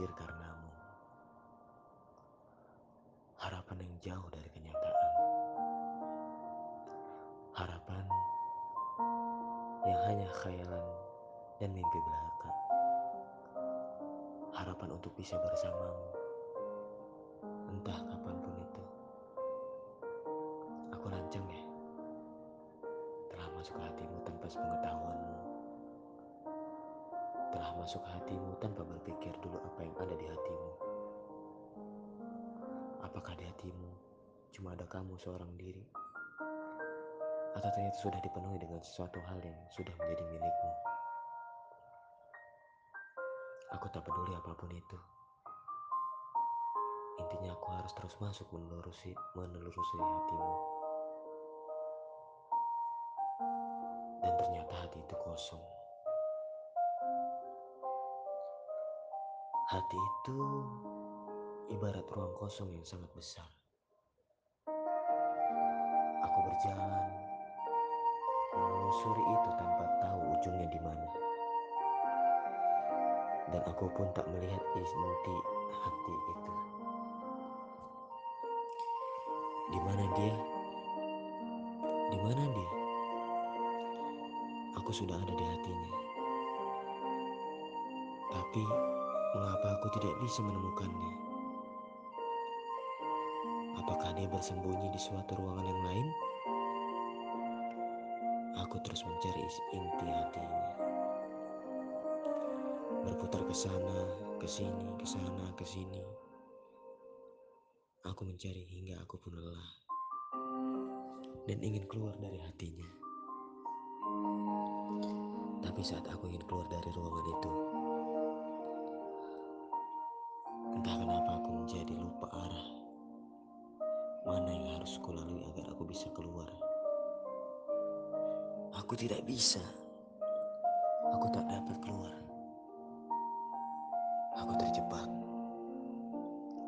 hadir karenamu. Harapan yang jauh dari kenyataan. Harapan yang hanya khayalan dan mimpi belaka. Harapan untuk bisa bersamamu. Entah kapan pun itu. Aku rancang ya. Telah masuk hatimu tanpa sepengetahuanmu. Telah masuk hatimu tanpa berpikir dulu apa yang ada di hatimu. Apakah di hatimu cuma ada kamu seorang diri? Atau ternyata sudah dipenuhi dengan sesuatu hal yang sudah menjadi milikmu? Aku tak peduli apa pun itu. Intinya aku harus terus masuk menelurusi, menelurusi hatimu. Dan ternyata hati itu kosong. Hati itu ibarat ruang kosong yang sangat besar. Aku berjalan menelusuri itu tanpa tahu ujungnya di mana. Dan aku pun tak melihat inti hati itu. Di mana dia? Di mana dia? Aku sudah ada di hatinya. Tapi Mengapa aku tidak bisa menemukannya? Apakah dia bersembunyi di suatu ruangan yang lain? Aku terus mencari inti hatinya. Berputar ke sana, ke sini, ke sana, ke sini. Aku mencari hingga aku pun lelah dan ingin keluar dari hatinya. Tapi saat aku ingin keluar dari ruangan itu, Aku tidak bisa. Aku tak dapat keluar. Aku terjebak.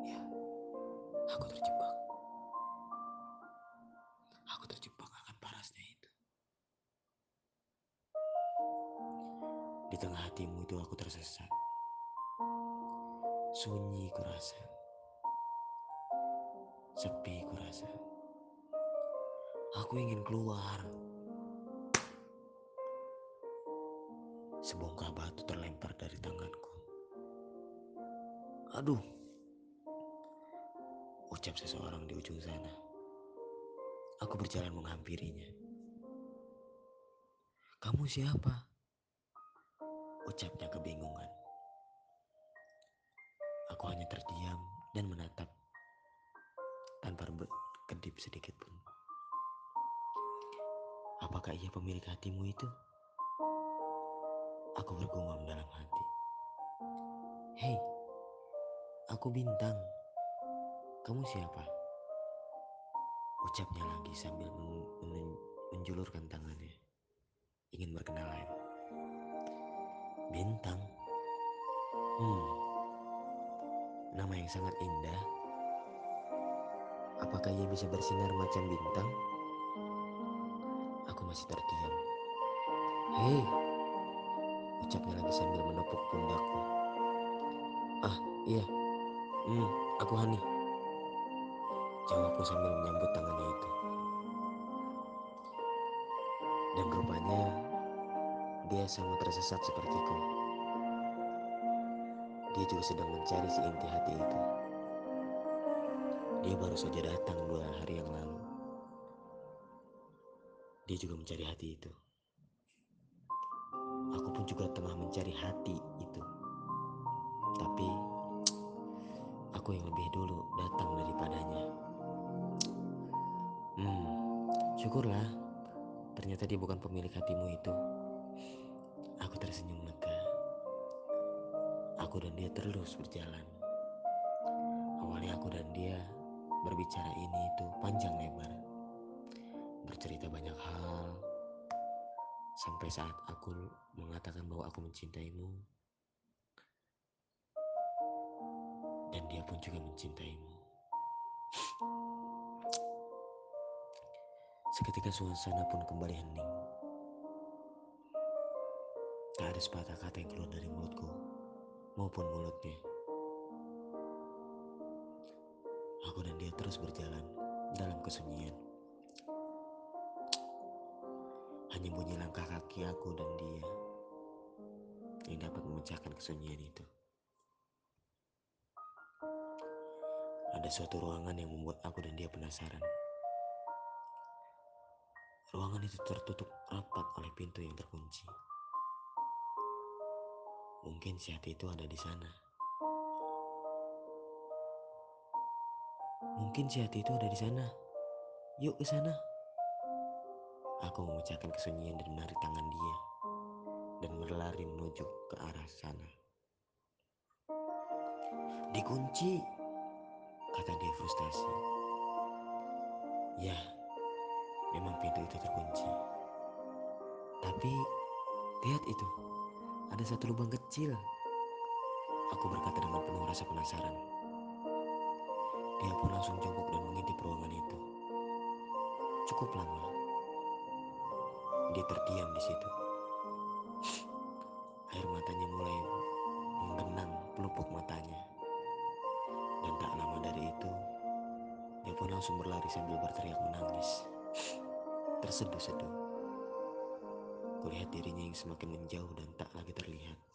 Ya, aku terjebak. Aku terjebak akan parasnya itu. Di tengah hatimu itu aku tersesat. Sunyi kurasa. Sepi kurasa. Aku ingin keluar. Sebongkah batu terlempar dari tanganku. Aduh. Ucap seseorang di ujung sana. Aku berjalan menghampirinya. Kamu siapa? Ucapnya kebingungan. Aku hanya terdiam dan menatap tanpa berkedip sedikit pun. Apakah ia pemilik hatimu itu? Aku bergumam dalam hati. Hei, aku bintang. Kamu siapa? Ucapnya lagi sambil menjulurkan tangannya. Ingin berkenalan. Bintang. Hmm, Nama yang sangat indah. Apakah ia bisa bersinar macam bintang? Aku masih terdiam. Hei, ucapnya lagi sambil menepuk pundakku. Ah, iya. Hmm, aku Hani. Jawabku sambil menyambut tangannya itu. Dan rupanya dia sama tersesat sepertiku. Dia juga sedang mencari si inti hati itu. Dia baru saja datang dua hari yang lalu. Dia juga mencari hati itu. Juga tengah mencari hati itu. Tapi aku yang lebih dulu datang daripadanya. Hmm, syukurlah. Ternyata dia bukan pemilik hatimu itu. Aku tersenyum lega. Aku dan dia terus berjalan. Awalnya aku dan dia berbicara ini itu panjang lebar. Bercerita banyak sampai saat aku mengatakan bahwa aku mencintaimu dan dia pun juga mencintaimu. Seketika suasana pun kembali hening. Tak ada sepatah kata yang keluar dari mulutku maupun mulutnya. Aku dan dia terus berjalan dalam kesunyian. Hanya bunyi langkah kaki aku dan dia yang dapat memecahkan kesunyian itu. Ada suatu ruangan yang membuat aku dan dia penasaran. Ruangan itu tertutup rapat oleh pintu yang terkunci. Mungkin si hati itu ada di sana. Mungkin si hati itu ada di sana. Yuk ke sana. Aku memecahkan kesunyian dan menarik tangan dia dan berlari menuju ke arah sana. Dikunci, kata dia frustasi. Ya, memang pintu itu terkunci. Tapi, lihat itu, ada satu lubang kecil. Aku berkata dengan penuh rasa penasaran. Dia pun langsung jongkok dan mengintip ruangan itu. Cukup lama. Dia terdiam di situ. Air matanya mulai menggenang pelupuk matanya. Dan tak lama dari itu, dia pun langsung berlari sambil berteriak menangis. Terseduh-seduh. Kulihat dirinya yang semakin menjauh dan tak lagi terlihat.